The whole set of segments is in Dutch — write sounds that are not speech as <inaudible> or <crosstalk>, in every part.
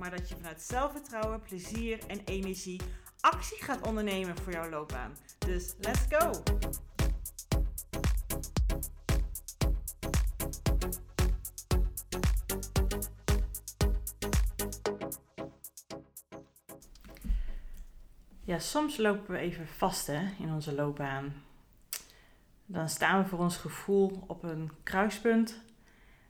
maar dat je vanuit zelfvertrouwen, plezier en energie actie gaat ondernemen voor jouw loopbaan. Dus let's go! Ja, soms lopen we even vast hè, in onze loopbaan. Dan staan we voor ons gevoel op een kruispunt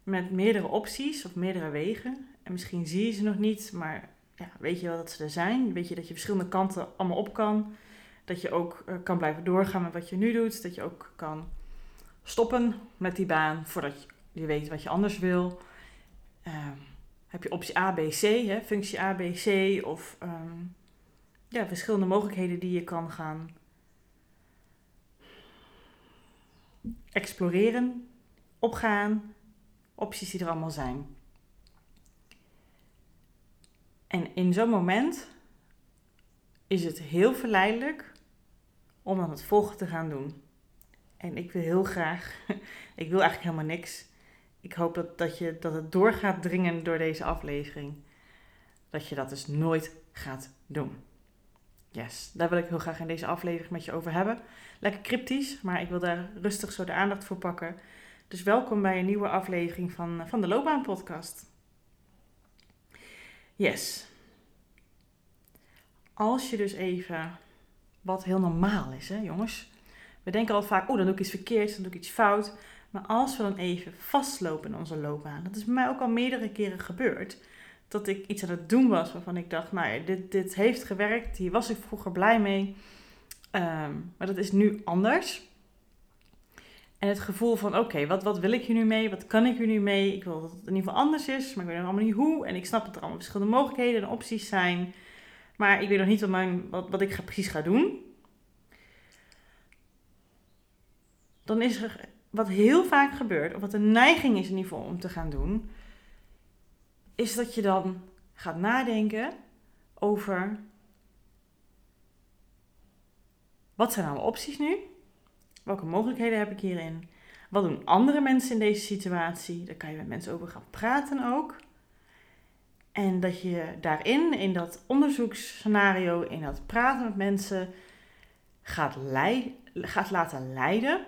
met meerdere opties of meerdere wegen. En misschien zie je ze nog niet, maar ja, weet je wel dat ze er zijn. Weet je dat je verschillende kanten allemaal op kan. Dat je ook uh, kan blijven doorgaan met wat je nu doet. Dat je ook kan stoppen met die baan voordat je, weet wat je anders wil. Uh, heb je optie A, B, C, hè, functie A, B, C of um, ja, verschillende mogelijkheden die je kan gaan exploreren, opgaan, opties die er allemaal zijn. En in zo'n moment is het heel verleidelijk om dan het volgende te gaan doen. En ik wil heel graag, <laughs> ik wil eigenlijk helemaal niks. Ik hoop dat, dat, je, dat het doorgaat dringen door deze aflevering. Dat je dat dus nooit gaat doen. Yes, daar wil ik heel graag in deze aflevering met je over hebben. Lekker cryptisch, maar ik wil daar rustig zo de aandacht voor pakken. Dus welkom bij een nieuwe aflevering van, van de Loopbaan Podcast. Yes. Als je dus even, wat heel normaal is, hè jongens. We denken al vaak, oh dan doe ik iets verkeerds, dan doe ik iets fout. Maar als we dan even vastlopen in onze loopbaan, dat is mij ook al meerdere keren gebeurd dat ik iets aan het doen was waarvan ik dacht, nou dit, dit heeft gewerkt, hier was ik vroeger blij mee. Um, maar dat is nu anders. En het gevoel van, oké, wat, wat wil ik hier nu mee? Wat kan ik hier nu mee? Ik wil dat het in ieder geval anders is, maar ik weet nog allemaal niet hoe. En ik snap dat er allemaal verschillende mogelijkheden en opties zijn. Maar ik weet nog niet wat, mijn, wat, wat ik precies ga doen. Dan is er wat heel vaak gebeurt, of wat de neiging is in ieder geval om te gaan doen, is dat je dan gaat nadenken over wat zijn alle opties nu? Welke mogelijkheden heb ik hierin? Wat doen andere mensen in deze situatie? Daar kan je met mensen over gaan praten ook. En dat je daarin, in dat onderzoeksscenario, in dat praten met mensen, gaat, leid, gaat laten leiden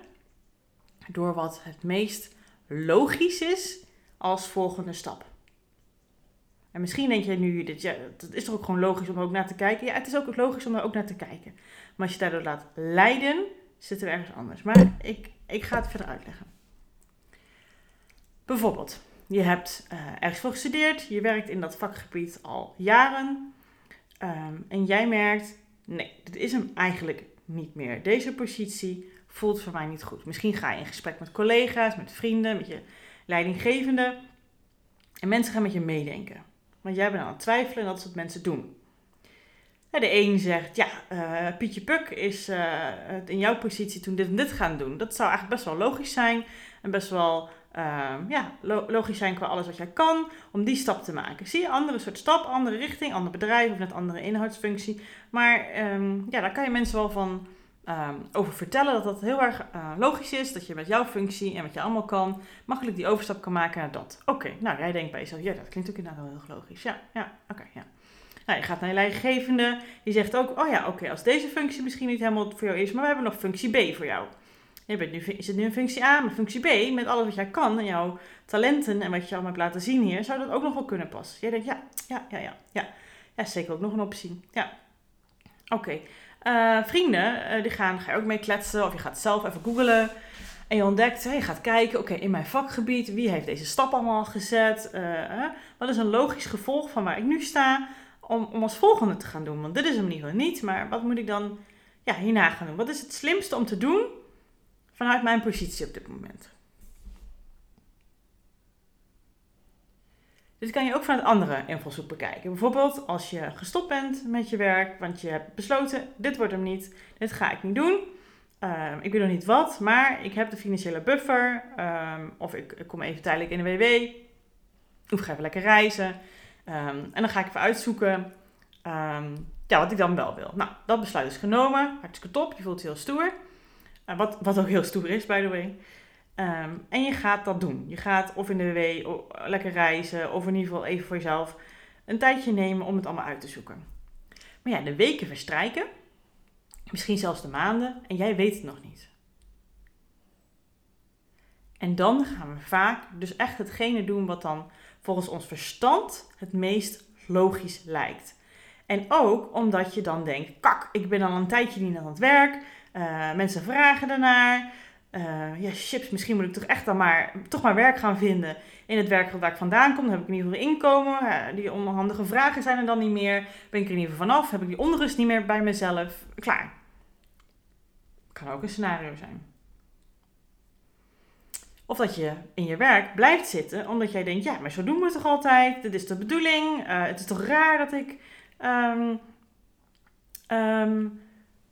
door wat het meest logisch is als volgende stap. En misschien denk je nu, dit, ja, dat is toch ook gewoon logisch om er ook naar te kijken? Ja, het is ook logisch om er ook naar te kijken. Maar als je daardoor laat leiden, zitten we ergens anders. Maar ik, ik ga het verder uitleggen. Bijvoorbeeld, je hebt uh, ergens voor gestudeerd, je werkt in dat vakgebied al jaren. Um, en jij merkt, nee, dit is hem eigenlijk niet meer. Deze positie voelt voor mij niet goed. Misschien ga je in gesprek met collega's, met vrienden, met je leidinggevende. En mensen gaan met je meedenken. Want jij bent aan het twijfelen en dat is wat mensen doen. De een zegt, ja, uh, Pietje Puk is uh, in jouw positie toen dit en dit gaan doen. Dat zou eigenlijk best wel logisch zijn. En best wel uh, ja, lo logisch zijn qua alles wat jij kan om die stap te maken. Zie je, andere soort stap, andere richting, ander bedrijf of net andere inhoudsfunctie. Maar um, ja, daar kan je mensen wel van um, over vertellen dat dat heel erg uh, logisch is. Dat je met jouw functie en wat je allemaal kan, makkelijk die overstap kan maken naar dat. Oké, nou jij denkt bij jezelf, ja dat klinkt ook inderdaad wel heel logisch. Ja, ja, oké, ja. Nou, je gaat naar je leidinggevende, die zegt ook, oh ja, oké, als deze functie misschien niet helemaal voor jou is, maar we hebben nog functie B voor jou. Je bent nu, is het nu een functie A, maar functie B, met alles wat jij kan en jouw talenten en wat je allemaal hebt laten zien hier, zou dat ook nog wel kunnen passen. Jij denkt, ja, ja, ja, ja, ja. Ja, zeker ook nog een optie. Ja, oké. Uh, vrienden, uh, die gaan, ga je ook mee kletsen of je gaat zelf even googlen. En je ontdekt, je gaat kijken, oké, in mijn vakgebied, wie heeft deze stap allemaal gezet? Uh, wat is een logisch gevolg van waar ik nu sta om, als volgende te gaan doen? Want dit is hem geval niet, maar wat moet ik dan ja, hierna gaan doen? Wat is het slimste om te doen vanuit mijn positie op dit moment? Dit kan je ook vanuit andere invalshoek bekijken. Bijvoorbeeld als je gestopt bent met je werk, want je hebt besloten, dit wordt hem niet, dit ga ik niet doen. Ehm, ik weet nog niet wat, maar ik heb de financiële buffer. Ehm, of ik, ik, kom even tijdelijk in de WW. Of ga even lekker reizen. Ehm, en dan ga ik even uitzoeken ja, wat ik dan wel wil. Nou, dat besluit is genomen. Hartstikke top. Je voelt je heel stoer. Uh, wat, wat ook heel stoer is, by the way. en je gaat dat doen. Je gaat of in de WW lekker reizen. Of in ieder geval even voor jezelf een tijdje nemen om het allemaal uit te zoeken. Maar ja, de weken verstrijken. Misschien zelfs de maanden en jij weet het nog niet. En dan gaan we vaak dus echt hetgene doen wat dan volgens ons verstand het meest logisch lijkt. En ook omdat je dan denkt, kak, ik ben al een tijdje niet aan het werk, uh, mensen vragen ernaar. Uh, ja, chips, misschien moet ik toch echt dan maar, toch maar werk gaan vinden in het werk waar ik vandaan kom. Dan heb ik in ieder geval inkomen. Uh, die onhandige vragen zijn er dan niet meer. Ben ik er in ieder geval vanaf. Heb ik die onrust niet meer bij mezelf. Klaar. Kan ook een scenario zijn. Of dat je in je werk blijft zitten omdat jij denkt, ja, maar zo doen we het toch altijd? Dit is de bedoeling. Uh, het is toch raar dat ik um, um,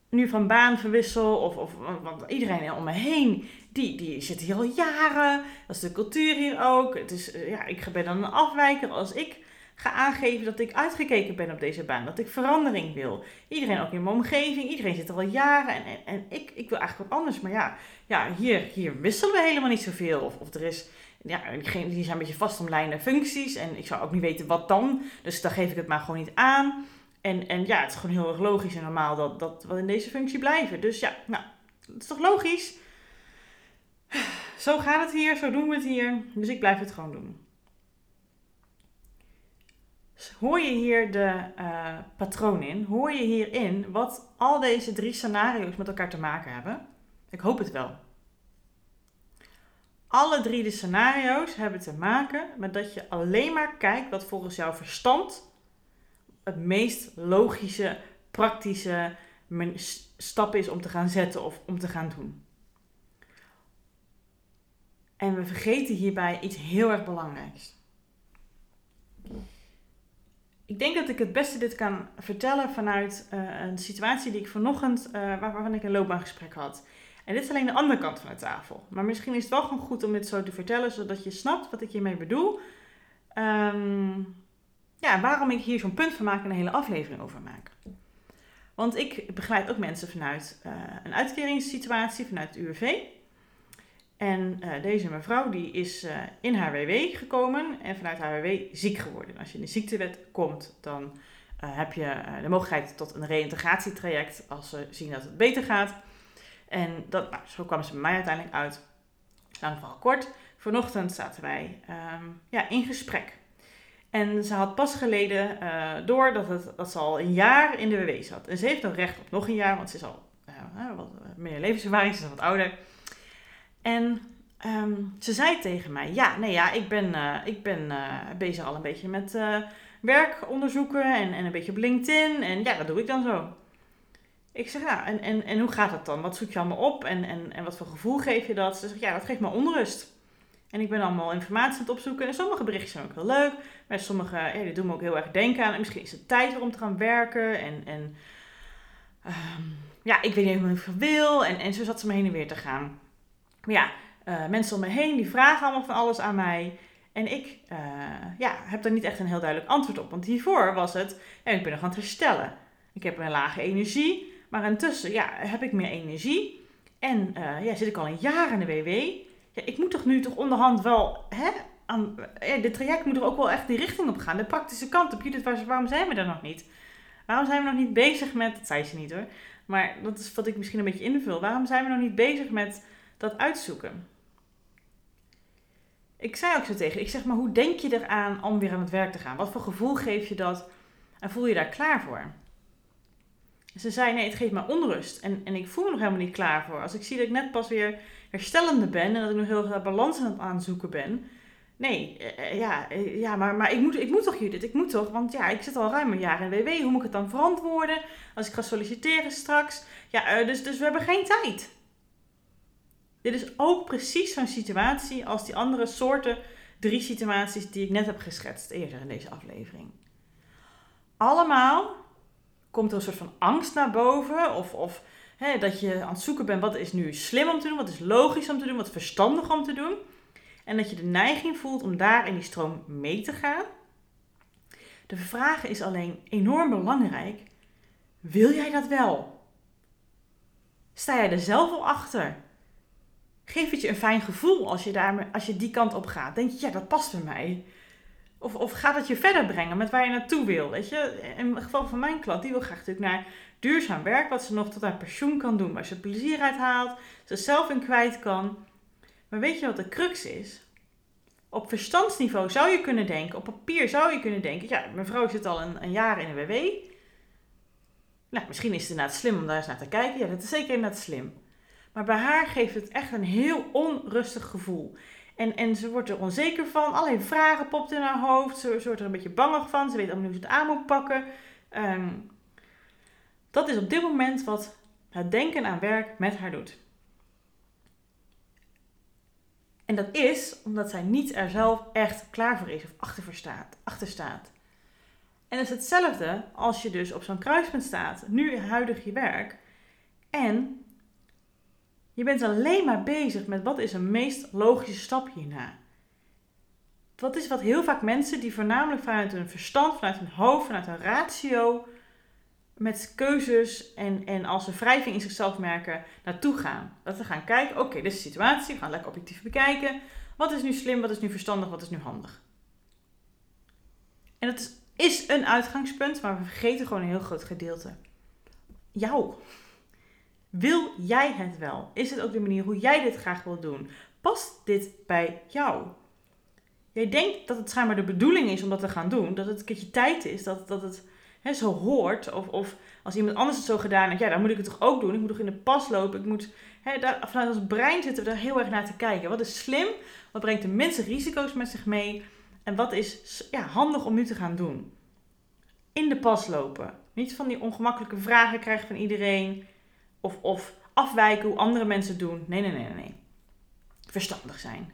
nu van baan verwissel. Of, of want iedereen om me heen, die, die zit hier al jaren. Dat is de cultuur hier ook. Het is, uh, ja, ik ben dan een afwijker als ik ga aangeven dat ik uitgekeken ben op deze baan. Dat ik verandering wil. Iedereen ook in mijn omgeving. Iedereen zit er al jaren. En, en, ik, ik wil eigenlijk wat anders. Maar ja, ja hier, hier wisselen we helemaal niet zoveel. Of, of er is... Ja, die zijn een beetje vastomlijnde functies. En ik zou ook niet weten wat dan. Dus dan geef ik het maar gewoon niet aan. En, en ja, het is gewoon heel erg logisch en normaal dat, dat we in deze functie blijven. Dus ja, nou, het is toch logisch? Zo gaat het hier, zo doen we het hier. Dus ik blijf het gewoon doen. Hoor je hier de uh, patroon in? Hoor je hierin wat al deze drie scenario's met elkaar te maken hebben? Ik hoop het wel. Alle drie de scenario's hebben te maken met dat je alleen maar kijkt wat volgens jouw verstand het meest logische, praktische stap is om te gaan zetten of om te gaan doen. En we vergeten hierbij iets heel erg belangrijks. Ik denk dat ik het beste dit kan vertellen vanuit uh, een situatie die ik vanochtend, uh, waarvan ik een loopbaangesprek had. En dit is alleen de andere kant van de tafel. Maar misschien is het wel gewoon goed om dit zo te vertellen, zodat je snapt wat ik hiermee bedoel. Um, ja, waarom ik hier zo'n punt van maak en een hele aflevering over maak. Want ik begeleid ook mensen vanuit uh, een uitkeringssituatie, vanuit het UWV. En uh, deze mevrouw die is uh, in haar WW gekomen en vanuit haar WW ziek geworden. Als je in de ziektewet komt, dan uh, heb je de mogelijkheid tot een reïntegratietraject als ze zien dat het beter gaat. En dat, nou, zo kwam ze bij mij uiteindelijk uit. Lang verhaal kort. Vanochtend zaten wij um, ja, in gesprek. En ze had pas geleden door dat, het, dat ze al een jaar in de WW zat. En ze heeft nog recht op nog een jaar, want ze is al wat meer levenservaring, ze is wat ouder. En um, ze zei tegen mij: Ja, nee, ja, ik ben, uh, ik ben uh, bezig al een beetje met uh, werk onderzoeken en, en een beetje op LinkedIn. En ja, dat doe ik dan zo. Ik zeg: Ja, en, en, en hoe gaat dat dan? Wat zoek je allemaal op en, en, en wat voor gevoel geef je dat? Ze zegt: Ja, dat geeft me onrust. En ik ben allemaal informatie aan het opzoeken. En sommige berichten zijn ook heel leuk. Maar sommige, ja, die doen me ook heel erg denken aan. En misschien is het tijd om te gaan werken. En, en um, ja, ik weet niet hoe ik wil. En, en zo zat ze me heen en weer te gaan. Maar ja, uh, mensen om me heen die vragen allemaal van alles aan mij. En ik uh, ja, heb daar niet echt een heel duidelijk antwoord op. Want hiervoor was het, ja, ik ben nog aan het herstellen. Ik heb een lage energie, maar intussen ja, heb ik meer energie. En uh, ja, zit ik al een jaar in de WW. Ja, ik moet toch nu toch onderhand wel, hè, aan, ja, dit traject moet er ook wel echt die richting op gaan. De praktische kant op. Judith, waarom zijn we daar nog niet? Waarom zijn we nog niet bezig met, dat zei ze niet hoor, maar dat is wat ik misschien een beetje invul. Waarom zijn we nog niet bezig met dat uitzoeken. Ik zei ook zo tegen, ik zeg maar, hoe denk je eraan om weer aan het werk te gaan? Wat voor gevoel geef je dat en voel je daar klaar voor? Ze zei, nee, het geeft me onrust en, en ik voel me nog helemaal niet klaar voor. Als ik zie dat ik net pas weer herstellende ben en dat ik nog heel erg balans aan het aanzoeken ben. Nee, uh, ja, uh, ja maar, maar ik, moet, ik moet toch Judith, ik moet toch, want ja, ik zit al ruim een jaar in WW, hoe moet ik het dan verantwoorden als ik ga solliciteren straks? Ja, dus, dus we hebben geen tijd. Dit is ook precies zo'n situatie als die andere soorten drie situaties die ik net heb geschetst eerder in deze aflevering. Allemaal komt er een soort van angst naar boven. Of, of hè, dat je aan het zoeken bent wat is nu slim om te doen, wat is logisch om te doen, wat verstandig om te doen. En dat je de neiging voelt om daar in die stroom mee te gaan. De vraag is alleen enorm belangrijk. Wil jij dat wel? Sta jij er zelf al achter? Geef het je een fijn gevoel als je, daar, als je die kant op gaat? Denk je, ja, dat past bij mij. Of, of gaat het je verder brengen met waar je naartoe wil? Weet je? In het geval van mijn klant, die wil graag natuurlijk naar duurzaam werk, wat ze nog tot haar pensioen kan doen, waar ze plezier uit haalt, ze zelf in kwijt kan. Maar weet je wat de crux is? Op verstandsniveau zou je kunnen denken, op papier zou je kunnen denken, ja, mijn vrouw zit al een, een jaar in de WW. Nou, misschien is het inderdaad slim om daar eens naar te kijken. Ja, dat is zeker inderdaad slim. Maar bij haar geeft het echt een heel onrustig gevoel. En, en ze wordt er onzeker van. Alleen vragen popt in haar hoofd. Ze, wordt er een beetje bangig van. Ze weet allemaal niet hoe ze het aan moet pakken. Ehm, dat is op dit moment wat het denken aan werk met haar doet. En dat is omdat zij niet er zelf echt klaar voor is of achter staat. Achter staat. En dat is hetzelfde als je dus op zo'n kruispunt staat, nu huidig je werk, en je bent alleen maar bezig met wat is een meest logische stap hierna. Wat is wat heel vaak mensen die voornamelijk vanuit hun verstand, vanuit hun hoofd, vanuit hun ratio, met keuzes en, en als een wrijving in zichzelf merken, naartoe gaan. Dat ze gaan kijken, oké, dit is de situatie, we gaan lekker objectief bekijken. Wat is nu slim, wat is nu verstandig, wat is nu handig? En dat is, is een uitgangspunt, maar we vergeten gewoon een heel groot gedeelte. Jou. Wil jij het wel? Is het ook de manier hoe jij dit graag wil doen? Past dit bij jou? Jij denkt dat het schijnbaar de bedoeling is om dat te gaan doen, dat het een keertje tijd is, dat, dat het hè, zo hoort. Of, of als iemand anders het zo gedaan heeft, ja, dan moet ik het toch ook doen. Ik moet toch in de pas lopen. Ik moet, hè, daar, vanuit ons brein zitten we daar heel erg naar te kijken. Wat is slim? Wat brengt de minste risico's met zich mee? En wat is ja, handig om nu te gaan doen? In de pas lopen. Niet van die ongemakkelijke vragen krijgen van iedereen. Of, of afwijken hoe andere mensen het doen. Nee, nee, nee, nee. Verstandig zijn.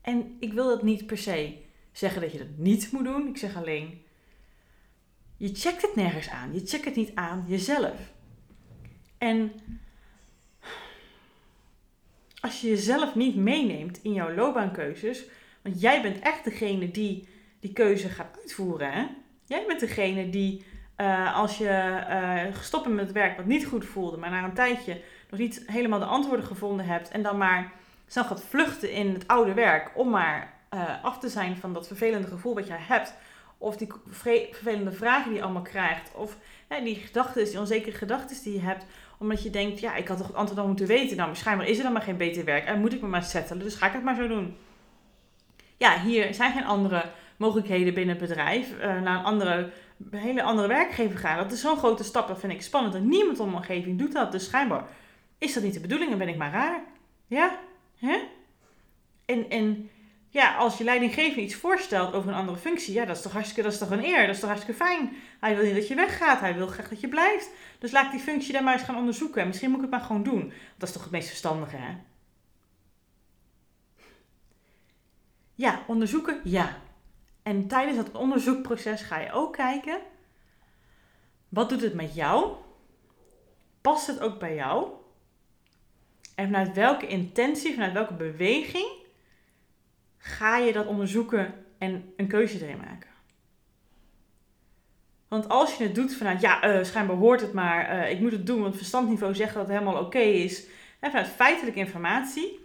En ik wil dat niet per se zeggen dat je dat niet moet doen. Ik zeg alleen, je checkt het nergens aan. Je checkt het niet aan jezelf. En als je jezelf niet meeneemt in jouw loopbaankeuzes, want jij bent echt degene die die keuze gaat uitvoeren. Hè? Jij bent degene die uh, als je uh, gestopt bent met het werk wat niet goed voelde, maar na een tijdje nog niet helemaal de antwoorden gevonden hebt en dan maar snel gaat vluchten in het oude werk om maar uh, af te zijn van dat vervelende gevoel wat jij hebt, of die vervelende vragen die je allemaal krijgt, of die gedachten, die onzekere gedachten die je hebt, omdat je denkt, ja, ik had toch het antwoord al moeten weten. Nou, waarschijnlijk is er dan maar geen beter werk en moet ik me maar settelen, dus ga ik het maar zo doen. Ja, hier zijn geen andere mogelijkheden binnen het bedrijf, naar een andere hele andere werkgever gaan. Dat is zo'n grote stap, dat vind ik spannend. En niemand om mijn omgeving doet dat. Dus schijnbaar is dat niet de bedoeling en ben ik maar raar. Ja? Hè? En, en ja, als je leidinggever iets voorstelt over een andere functie, ja, dat is toch hartstikke, dat is toch een eer, dat is toch hartstikke fijn. Hij wil niet dat je weggaat, hij wil graag dat je blijft. Dus laat die functie dan maar eens gaan onderzoeken. En misschien moet ik het maar gewoon doen. Dat is toch het meest verstandige, hè? Ja, onderzoeken, ja. En tijdens dat onderzoekproces ga je ook kijken, wat doet het met jou? Past het ook bij jou? En vanuit welke intentie, vanuit welke beweging ga je dat onderzoeken en een keuze erin maken? Want als je het doet vanuit, ja, uh, schijnbaar hoort het maar, uh, ik moet het doen, want verstandniveau zegt dat het helemaal oké is. En vanuit feitelijke informatie,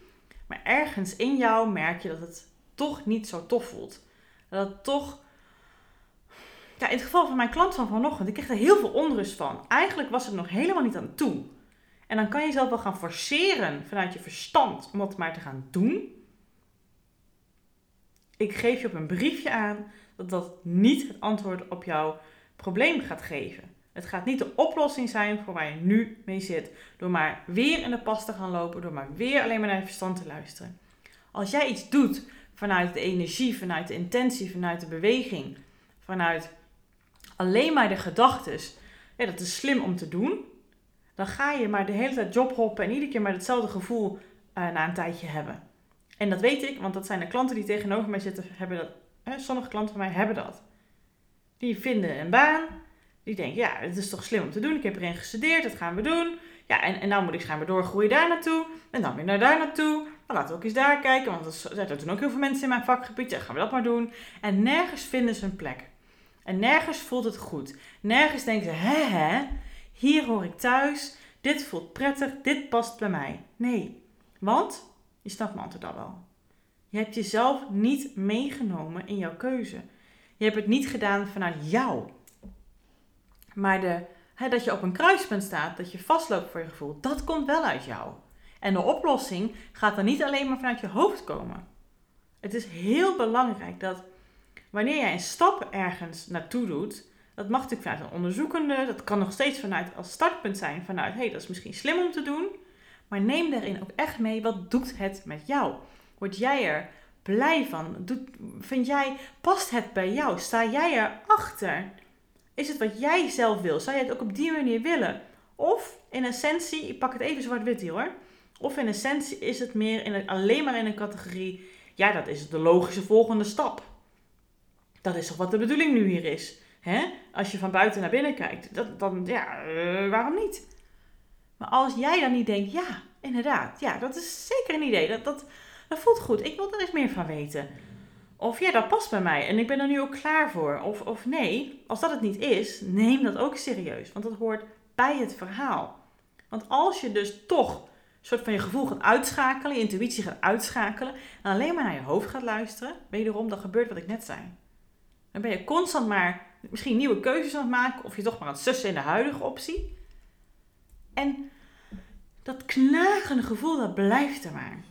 maar ergens in jou merk je dat het toch niet zo tof voelt. Dat toch. Ja, in het geval van mijn klant van vanochtend, ik kreeg er heel veel onrust van. Eigenlijk was het nog helemaal niet aan toe. En dan kan je zelf wel gaan forceren vanuit je verstand om dat maar te gaan doen. Ik geef je op een briefje aan dat dat niet het antwoord op jouw probleem gaat geven. Het gaat niet de oplossing zijn voor waar je nu mee zit. Door maar weer in de pas te gaan lopen, door maar weer alleen maar naar je verstand te luisteren. Als jij iets doet vanuit de energie, vanuit de intentie, vanuit de beweging, vanuit alleen maar de gedachtes, ja, dat is slim om te doen, dan ga je maar de hele tijd jobhoppen en iedere keer maar hetzelfde gevoel uh, na een tijdje hebben. En dat weet ik, want dat zijn de klanten die tegenover mij zitten, hebben dat. Hè, sommige klanten van mij hebben dat. Die vinden een baan. Die denken, ja, het is toch slim om te doen. Ik heb erin gestudeerd, dat gaan we doen. Ja, en, en nou moet ik schijnbaar doorgroeien daar naartoe. En dan weer naar daar naartoe. Laten we ook eens daar kijken. Want er zijn ook heel veel mensen in mijn vakgebied. Ja, gaan we dat maar doen. En nergens vinden ze een plek. En nergens voelt het goed. Nergens denken ze, hè hè, hier hoor ik thuis. Dit voelt prettig, dit past bij mij. Nee, want, je snapt mijn antwoord al wel. Je hebt jezelf niet meegenomen in jouw keuze. Je hebt het niet gedaan vanuit jou. Maar de, hè, dat je op een kruispunt staat, dat je vastloopt voor je gevoel, dat komt wel uit jou. En de oplossing gaat dan niet alleen maar vanuit je hoofd komen. Het is heel belangrijk dat wanneer jij een stap ergens naartoe doet, dat mag natuurlijk vanuit een onderzoekende, dat kan nog steeds vanuit als startpunt zijn, vanuit hé, hey, dat is misschien slim om te doen, maar neem daarin ook echt mee, wat doet het met jou? Word jij er blij van? Doet, vind jij, past het bij jou? Sta jij erachter? Is het wat jij zelf wil? Zou je het ook op die manier willen? Of in essentie, ik pak het even zwart-wit hier hoor. Of in essentie is het meer in alleen maar in een categorie, ja, dat is de logische volgende stap. Dat is toch wat de bedoeling nu hier is. Hè? Als je van buiten naar binnen kijkt, dat, dan ja, uh, waarom niet? Maar als jij dan niet denkt, ja, inderdaad, ja, dat is zeker een idee. Dat, dat, dat voelt goed. Ik wil er eens meer van weten. Of ja, dat past bij mij en ik ben er nu ook klaar voor. Of, of nee, als dat het niet is, neem dat ook serieus. Want dat hoort bij het verhaal. Want als je dus toch soort van je gevoel gaat uitschakelen, je intuïtie gaat uitschakelen, en alleen maar naar je hoofd gaat luisteren, wederom, dan gebeurt wat ik net zei. Dan ben je constant maar misschien nieuwe keuzes aan het maken, of je toch maar aan het sussen in de huidige optie. En dat knagende gevoel, dat blijft er maar.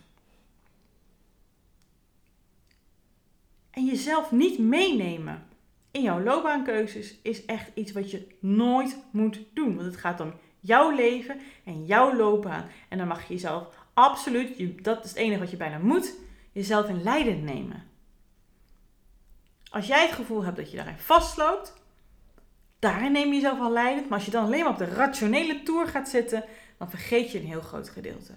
En jezelf niet meenemen in jouw loopbaankeuzes is echt iets wat je nooit moet doen. Want het gaat om jouw leven en jouw loopbaan. En dan mag je jezelf absoluut, dat is het enige wat je bijna moet, jezelf in leidend nemen. Als jij het gevoel hebt dat je daarin vastloopt, daarin neem je jezelf al leidend. Maar als je dan alleen maar op de rationele toer gaat zitten, dan vergeet je een heel groot gedeelte.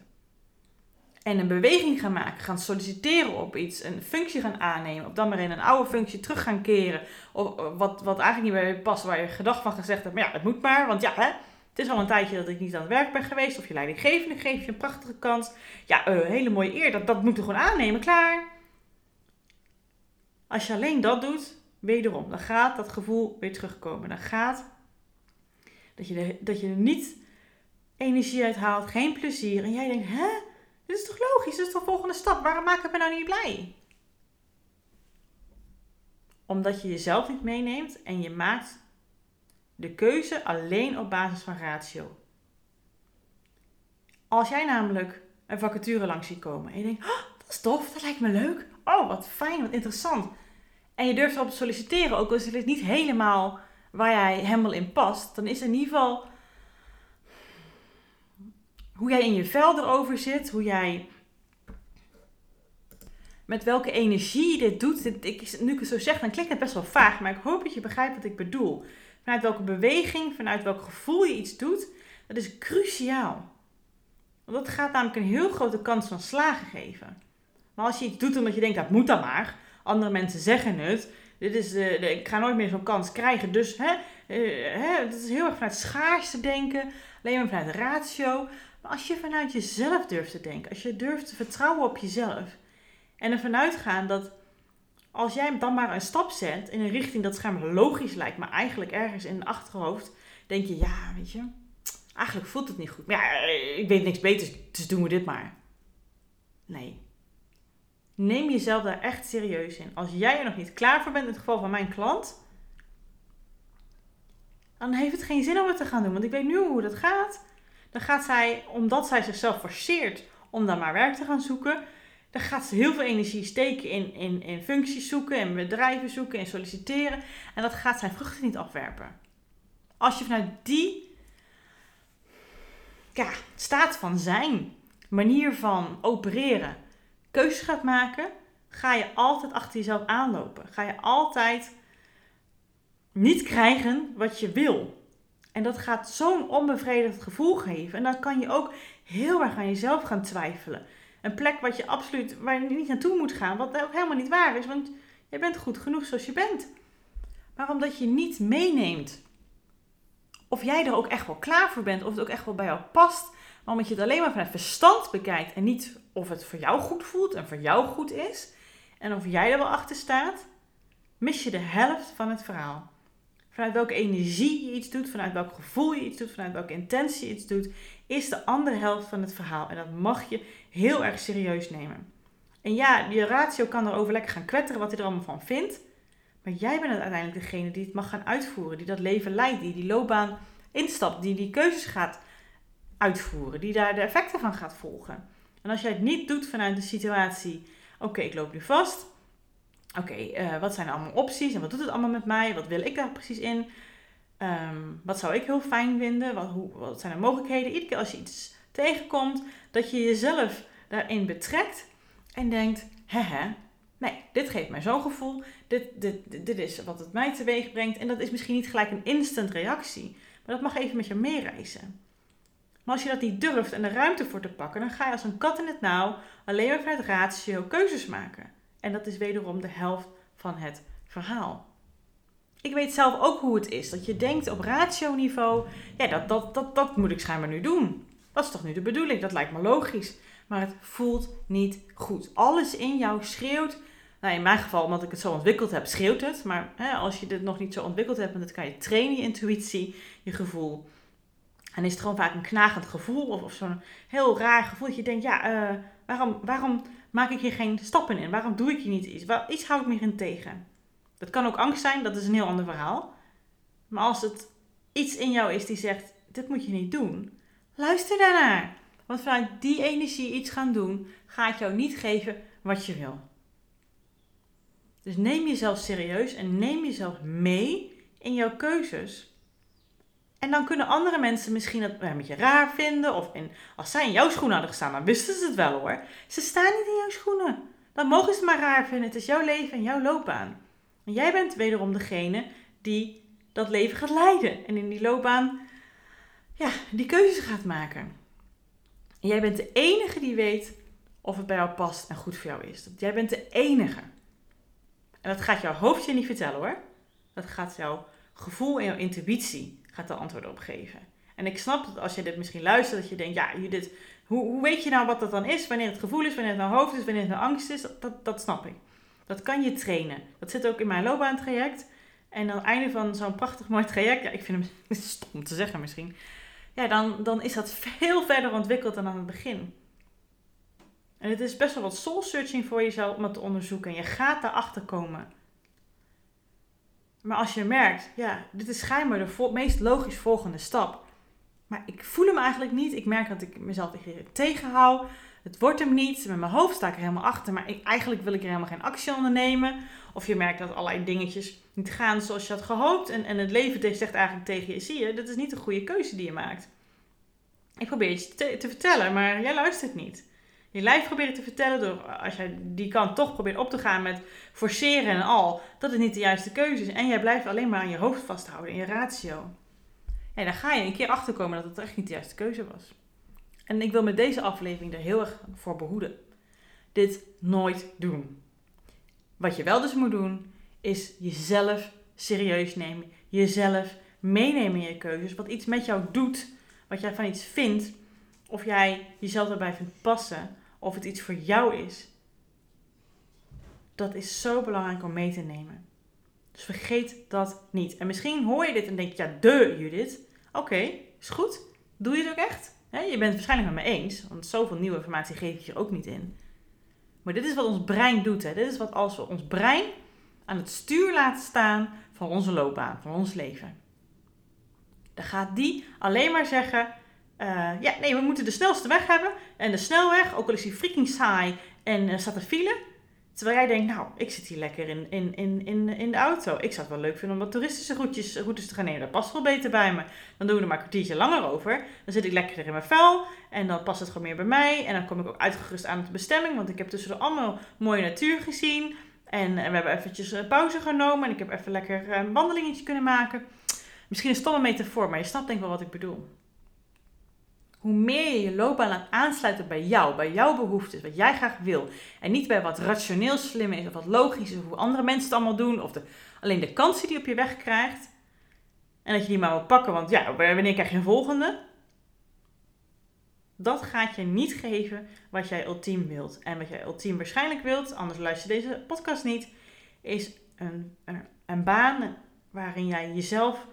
En een beweging gaan maken, gaan solliciteren op iets, een functie gaan aannemen, of dan maar in een oude functie terug gaan keren. Of wat, wat eigenlijk niet je past, waar je gedacht van gezegd hebt, maar ja, het moet maar, want ja, hè, het is al een tijdje dat ik niet aan het werk ben geweest. Of je leidinggevende geeft je een prachtige kans. Ja, uh, hele mooie eer, dat, dat moet je gewoon aannemen, klaar. Als je alleen dat doet, wederom, dan gaat dat gevoel weer terugkomen. Dan gaat dat je, er, dat je er niet energie uit haalt, geen plezier. En jij denkt, hè? Dit is toch logisch? Dit is de volgende stap? Waarom maak ik me nou niet blij? Omdat je jezelf niet meeneemt en je maakt de keuze alleen op basis van ratio. Als jij namelijk een vacature langs ziet komen en je denkt, oh, dat is tof, dat lijkt me leuk. Oh, wat fijn, wat interessant. En je durft erop te solliciteren, ook al is het niet helemaal waar jij helemaal in past, dan is in ieder geval hoe jij in je vel erover zit, hoe jij met welke energie dit doet. ik, nu ik het zo zeg, dan klinkt het best wel vaag, maar ik hoop dat je begrijpt wat ik bedoel. Vanuit welke beweging, vanuit welk gevoel je iets doet, dat is cruciaal. Want dat gaat namelijk een heel grote kans van slagen geven. Maar als je iets doet omdat je denkt, dat moet dan maar. Andere mensen zeggen het. Dit is de, de ik ga nooit meer zo'n kans krijgen. Dus hè, uh, hè, dat is heel erg vanuit schaarste denken. Alleen maar vanuit ratio. Maar als je vanuit jezelf durft te denken. Als je durft te vertrouwen op jezelf. En ervan uitgaan dat als jij dan maar een stap zet in een richting dat schijnbaar logisch lijkt. Maar eigenlijk ergens in het achterhoofd denk je, ja weet je. Eigenlijk voelt het niet goed. Maar ja, ik weet niks beters, dus doen we dit maar. Nee, Neem jezelf daar echt serieus in. Als jij er nog niet klaar voor bent, in het geval van mijn klant, dan heeft het geen zin om het te gaan doen. Want ik weet nu hoe dat gaat. Dan gaat zij, omdat zij zichzelf forceert om dan maar werk te gaan zoeken, dan gaat ze heel veel energie steken in, in, in functies zoeken, in bedrijven zoeken, in solliciteren. En dat gaat zijn vruchten niet afwerpen. Als je vanuit die staat van zijn, manier van opereren, keuzes gaat maken, ga je altijd achter jezelf aanlopen. Ga je altijd niet krijgen wat je wil. En dat gaat zo'n onbevredigd gevoel geven. En dan kan je ook heel erg aan jezelf gaan twijfelen. Een plek wat je absoluut, waar je niet naartoe moet gaan, wat ook helemaal niet waar is, want je bent goed genoeg zoals je bent. Maar omdat je niet meeneemt of jij er ook echt wel klaar voor bent, of het ook echt wel bij jou past, maar omdat je het alleen maar vanuit verstand bekijkt en niet of het voor jou goed voelt en voor jou goed is, en of jij er wel achter staat, mis je de helft van het verhaal. Vanuit welke energie je iets doet, vanuit welk gevoel je iets doet, vanuit welke intentie je iets doet, is de andere helft van het verhaal. En dat mag je heel erg serieus nemen. En ja, je ratio kan erover lekker gaan kwetteren wat hij er allemaal van vindt. Maar jij bent uiteindelijk degene die het mag gaan uitvoeren, die dat leven leidt, die die loopbaan instapt, die die keuzes gaat uitvoeren, die daar de effecten van gaat volgen. En als jij het niet doet vanuit de situatie, oké, ik loop nu vast. Oké, eh, wat zijn allemaal opties en wat doet het allemaal met mij? Wat wil ik daar precies in? Ehm, wat zou ik heel fijn vinden? Wat, hoe, wat zijn de mogelijkheden? Iedere keer als je iets tegenkomt, dat je jezelf daarin betrekt en denkt: hè, nee, dit geeft mij zo'n gevoel. Dit, dit, dit is wat het mij teweeg brengt. En dat is misschien niet gelijk een instant reactie, maar dat mag even met je meereizen. Maar als je dat niet durft en er ruimte voor te pakken, dan ga je als een kat in het nauw alleen maar vanuit ratio keuzes maken. En dat is wederom de helft van het verhaal. Ik weet zelf ook hoe het is. Dat je denkt op ratio-niveau, ja, dat, dat, dat, dat moet ik schijnbaar nu doen. Dat is toch nu de bedoeling? Dat lijkt me logisch. Maar het voelt niet goed. Alles in jou schreeuwt. Nou, in mijn geval, omdat ik het zo ontwikkeld heb, schreeuwt het. Maar hè, als je dit nog niet zo ontwikkeld hebt, dan kan je trainen, je intuïtie, je gevoel. En is het gewoon vaak een knagend gevoel of, of zo'n heel raar gevoel dat je denkt, ja, uh, waarom, waarom maak ik hier geen stappen in? Waarom doe ik hier niet iets? Waar, iets hou ik me in tegen. Dat kan ook angst zijn, dat is een heel ander verhaal. Maar als het iets in jou is die zegt, dit moet je niet doen, luister daarnaar. Want vanuit die energie iets gaan doen, gaat jou niet geven wat je wil. Dus neem jezelf serieus en neem jezelf mee in jouw keuzes. En dan kunnen andere mensen misschien het een beetje raar vinden. Of als zij in jouw schoenen hadden gestaan, dan wisten ze het wel hoor. Ze staan niet in jouw schoenen. Dan mogen ze het maar raar vinden. Het is jouw leven en jouw loopbaan. En jij bent wederom degene die dat leven gaat leiden. En in die loopbaan, ja, die keuzes gaat maken. En jij bent de enige die weet of het bij jou past en goed voor jou is. Jij bent de enige. En dat gaat jouw hoofdje niet vertellen hoor. Dat gaat jouw gevoel en jouw intuïtie gaat de antwoorden op geven. En ik snap dat als je dit misschien luistert, dat je denkt, ja, Judith, hoe, hoe weet je nou wat dat dan is? Wanneer het gevoel is, wanneer het nou hoofd is, wanneer het nou angst is? Dat, dat, snap ik. Dat kan je trainen. Dat zit ook in mijn loopbaantraject. En aan het einde van zo'n prachtig mooi traject, ja, ik vind hem <laughs> stom te zeggen misschien, ja, dan, dan is dat veel verder ontwikkeld dan aan het begin. En het is best wel wat soul searching voor jezelf om het te onderzoeken. En je gaat daarachter komen. Maar als je merkt, ja, dit is schijnbaar de meest logisch volgende stap. Maar ik voel hem eigenlijk niet. Ik merk dat ik mezelf tegenhoud. Het wordt hem niet. Met mijn hoofd sta ik er helemaal achter. Maar ik, eigenlijk wil ik er helemaal geen actie ondernemen. Of je merkt dat allerlei dingetjes niet gaan zoals je had gehoopt. En, en het leven zegt eigenlijk tegen je: zie je, dit is niet de goede keuze die je maakt. Ik probeer je te vertellen, maar jij luistert niet je lijf proberen te vertellen, door als jij die kant toch probeert op te gaan met forceren en al, dat het niet de juiste keuze is. En jij blijft alleen maar aan je hoofd vasthouden, in je ratio. En dan ga je een keer achterkomen dat het echt niet de juiste keuze was. En ik wil met deze aflevering er heel erg voor behoeden. Dit nooit doen. Wat je wel dus moet doen, is jezelf serieus nemen. Jezelf meenemen in je keuzes. Wat iets met jou doet, wat jij van iets vindt. Of jij jezelf erbij vindt passen of het iets voor jou is. Dat is zo belangrijk om mee te nemen. Dus vergeet dat niet. En misschien hoor je dit en denk je, ja, de Judith. Oké, is goed. Doe je het ook echt? Je bent het waarschijnlijk met me eens, want zoveel nieuwe informatie geef ik je ook niet in. Maar dit is wat ons brein doet. Hè. Dit is wat als we ons brein aan het stuur laten staan van onze loopbaan, van ons leven. Dan gaat die alleen maar zeggen: uh, ja, nee, we moeten de snelste weg hebben. En de snelweg, ook al is die freaking saai en uh, staat er file. Terwijl jij denkt, nou, ik zit hier lekker in, in, in, in, in de auto. Ik zou het wel leuk vinden om wat toeristische routes, routes te gaan nemen. Dat past wel beter bij me. Dan doen we er maar een kwartiertje langer over. Dan zit ik lekker in mijn vel. En dan past het gewoon meer bij mij. En dan kom ik ook uitgerust aan de bestemming. Want ik heb tussendoor allemaal mooie natuur gezien. En, en we hebben eventjes een pauze genomen. En ik heb even lekker een wandelingetje kunnen maken. Misschien een stomme metafoor, maar je snapt denk ik wel wat ik bedoel. Hoe meer je je loopbaan laat aansluiten bij jou, bij jouw behoeftes, wat jij graag wil. En niet bij wat rationeel slim is of wat logisch is, of hoe andere mensen het allemaal doen, of de, alleen de kansen die je op je weg krijgt. En dat je die maar wil pakken, want ja, wanneer krijg je een volgende? Dat gaat je niet geven wat jij ultiem wilt. En wat jij ultiem waarschijnlijk wilt, anders luister je deze podcast niet, is een, een, een baan waarin jij jezelf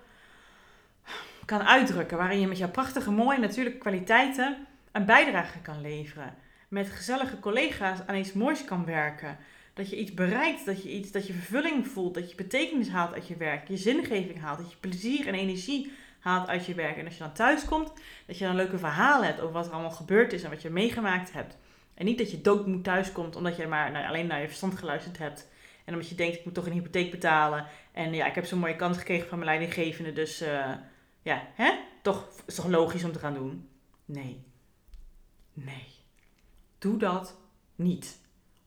kan uitdrukken. Waarin je met jouw prachtige, mooie, natuurlijke kwaliteiten een bijdrage kan leveren. Met gezellige collega's aan iets moois kan werken. Dat je iets bereikt, dat je, iets, dat je vervulling voelt, dat je betekenis haalt uit je werk, je zingeving haalt, dat je plezier en energie haalt uit je werk. En als je dan thuis komt, dat je dan leuke verhalen hebt over wat er allemaal gebeurd is en wat je meegemaakt hebt. En niet dat je dood moet thuiskomt omdat je maar naar, alleen naar je verstand geluisterd hebt. En omdat je denkt, ik moet toch een hypotheek betalen. En ja, ik heb zo'n mooie kans gekregen van mijn leidinggevende, dus uh, ja, hè? Toch, is toch logisch om te gaan doen? Nee. Nee. Doe dat niet.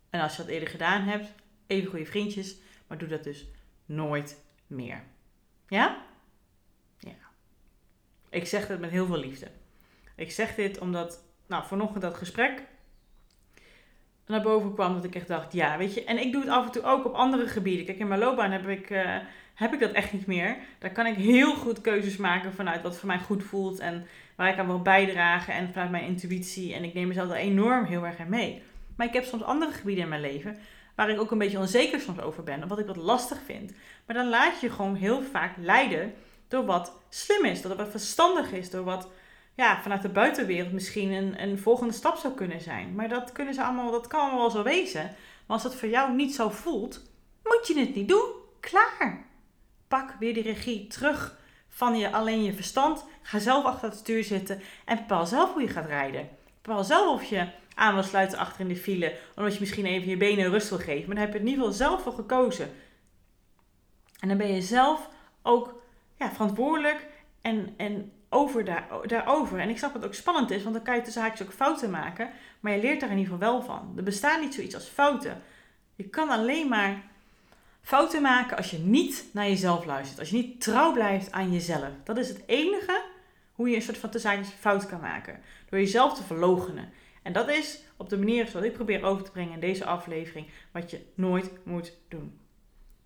En als je dat eerder gedaan hebt, even goede vriendjes, maar doe dat dus nooit meer. Ja? Ja. Ik zeg dit met heel veel liefde. Ik zeg dit omdat, nou, vanochtend dat gesprek naar boven kwam, dat ik echt dacht, ja, weet je, en ik doe het af en toe ook op andere gebieden. Kijk, in mijn loopbaan heb ik, uh, heb ik dat echt niet meer. Daar kan ik heel goed keuzes maken vanuit wat voor mij goed voelt en waar ik aan wil bijdragen en vanuit mijn intuïtie. En ik neem mezelf er enorm heel erg in mee. Maar ik heb soms andere gebieden in mijn leven waar ik ook een beetje onzeker soms over ben, of wat ik wat lastig vind. Maar dan laat je gewoon heel vaak leiden door wat slim is, door wat verstandig is, door wat ja, vanuit de buitenwereld misschien een, een volgende stap zou kunnen zijn. Maar dat, kunnen ze allemaal, dat kan allemaal wel zo wezen. Maar als dat voor jou niet zo voelt, moet je het niet doen. Klaar. Pak weer die regie terug van je, alleen je verstand. Ga zelf achter het stuur zitten en bepaal zelf hoe je gaat rijden. Bepaal zelf of je aan wil sluiten achter in de file, omdat je misschien even je benen rust wil geven. Maar dan heb je in ieder geval zelf voor gekozen. En dan ben je zelf ook ja, verantwoordelijk en, en over daar, daarover. En ik snap dat het ook spannend is, want dan kan je tussen haakjes ook fouten maken. Maar je leert daar in ieder geval wel van. Er bestaat niet zoiets als fouten. Je kan alleen maar fouten maken als je niet naar jezelf luistert. Als je niet trouw blijft aan jezelf. Dat is het enige hoe je een soort van haakjes fout kan maken. Door jezelf te verlogenen. En dat is op de manier zoals ik probeer over te brengen in deze aflevering, wat je nooit moet doen.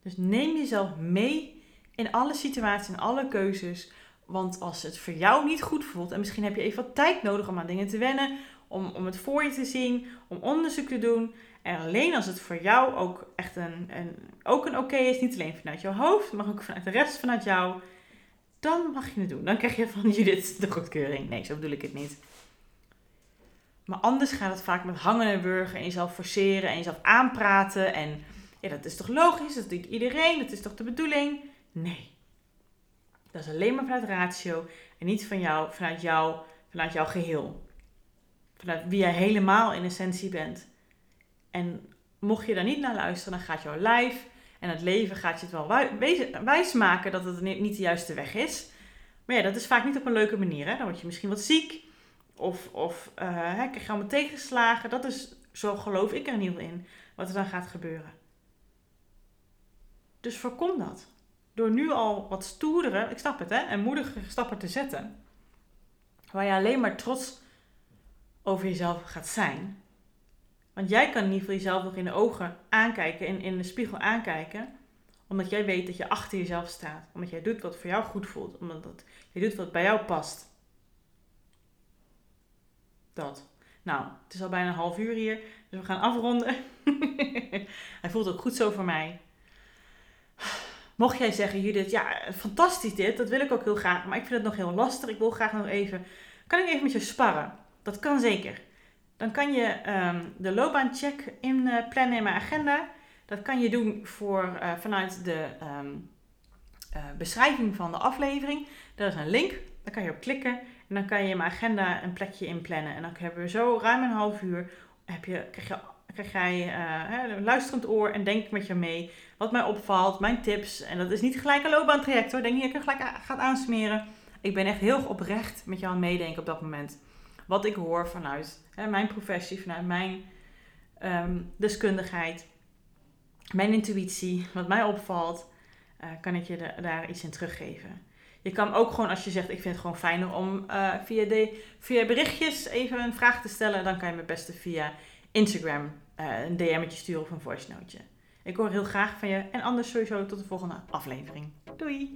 Dus neem jezelf mee in alle situaties en alle keuzes. Want als het voor jou niet goed voelt, en misschien heb je even wat tijd nodig om aan dingen te wennen, om, om het voor je te zien, om onderzoek te doen. En alleen als het voor jou ook echt een, een, ook een oké is, niet alleen vanuit jouw hoofd, maar ook vanuit de rest vanuit jou, dan mag je het doen. Dan krijg je van <laughs> Judith de goedkeuring. Nee, zo bedoel ik het niet. Maar anders gaat het vaak met hangen en wurgen en jezelf forceren en jezelf aanpraten. En ja, dat is toch logisch? Dat doet iedereen. Dat is toch de bedoeling? Nee. Dat is alleen maar vanuit ratio en niet van jou, vanuit jou, vanuit jouw geheel. Vanuit wie jij helemaal in essentie bent. En mocht je daar niet naar luisteren, dan gaat jouw lijf en het leven gaat je het wel wijs maken dat het niet de juiste weg is. Maar ja, dat is vaak niet op een leuke manier. Hè? Dan word je misschien wat ziek. Of, of uh, hè, krijg je allemaal tegenslagen. Dat is, zo geloof ik er geval in, wat er dan gaat gebeuren. Dus voorkom dat. Door nu al wat stoerdere, ik snap het hè, en moedige stappen te zetten. Waar je alleen maar trots over jezelf gaat zijn. Want jij kan ieder geval jezelf nog in de ogen aankijken, in, in de spiegel aankijken. Omdat jij weet dat je achter jezelf staat. Omdat jij doet wat voor jou goed voelt. Omdat je doet wat bij jou past. Dat. Nou, het is al bijna een half uur hier, dus we gaan afronden. <laughs> Hij voelt ook goed zo voor mij. Mocht jij zeggen, Judith, ja, fantastisch dit, dat wil ik ook heel graag, maar ik vind het nog heel lastig. Ik wil graag nog even, kan ik even met je sparren? Dat kan zeker. Dan kan je um, de loopbaancheck inplannen uh, in mijn agenda. Dat kan je doen voor, uh, vanuit de um, uh, beschrijving van de aflevering. Daar is een link, daar kan je op klikken. En dan kan je in mijn agenda een plekje inplannen. En dan hebben we zo ruim een half uur. Heb je, krijg, je, krijg jij uh, een luisterend oor en denk met je mee. Wat mij opvalt, mijn tips. En dat is niet gelijk een loopbaantraject hoor. Denk niet dat ik er gelijk gaat aansmeren. Ik ben echt heel oprecht met jou aan meedenken op dat moment. Wat ik hoor vanuit hè, mijn professie, vanuit mijn um, deskundigheid. Mijn intuïtie, wat mij opvalt, uh, kan ik je daar iets in teruggeven. Je kan ook gewoon, als je zegt, ik vind het gewoon fijner om uh, via, de, via berichtjes even een vraag te stellen, dan kan je me beste via Instagram uh, een DM'tje sturen of een voice noteje. Ik hoor heel graag van je en anders sowieso tot de volgende aflevering. Doei!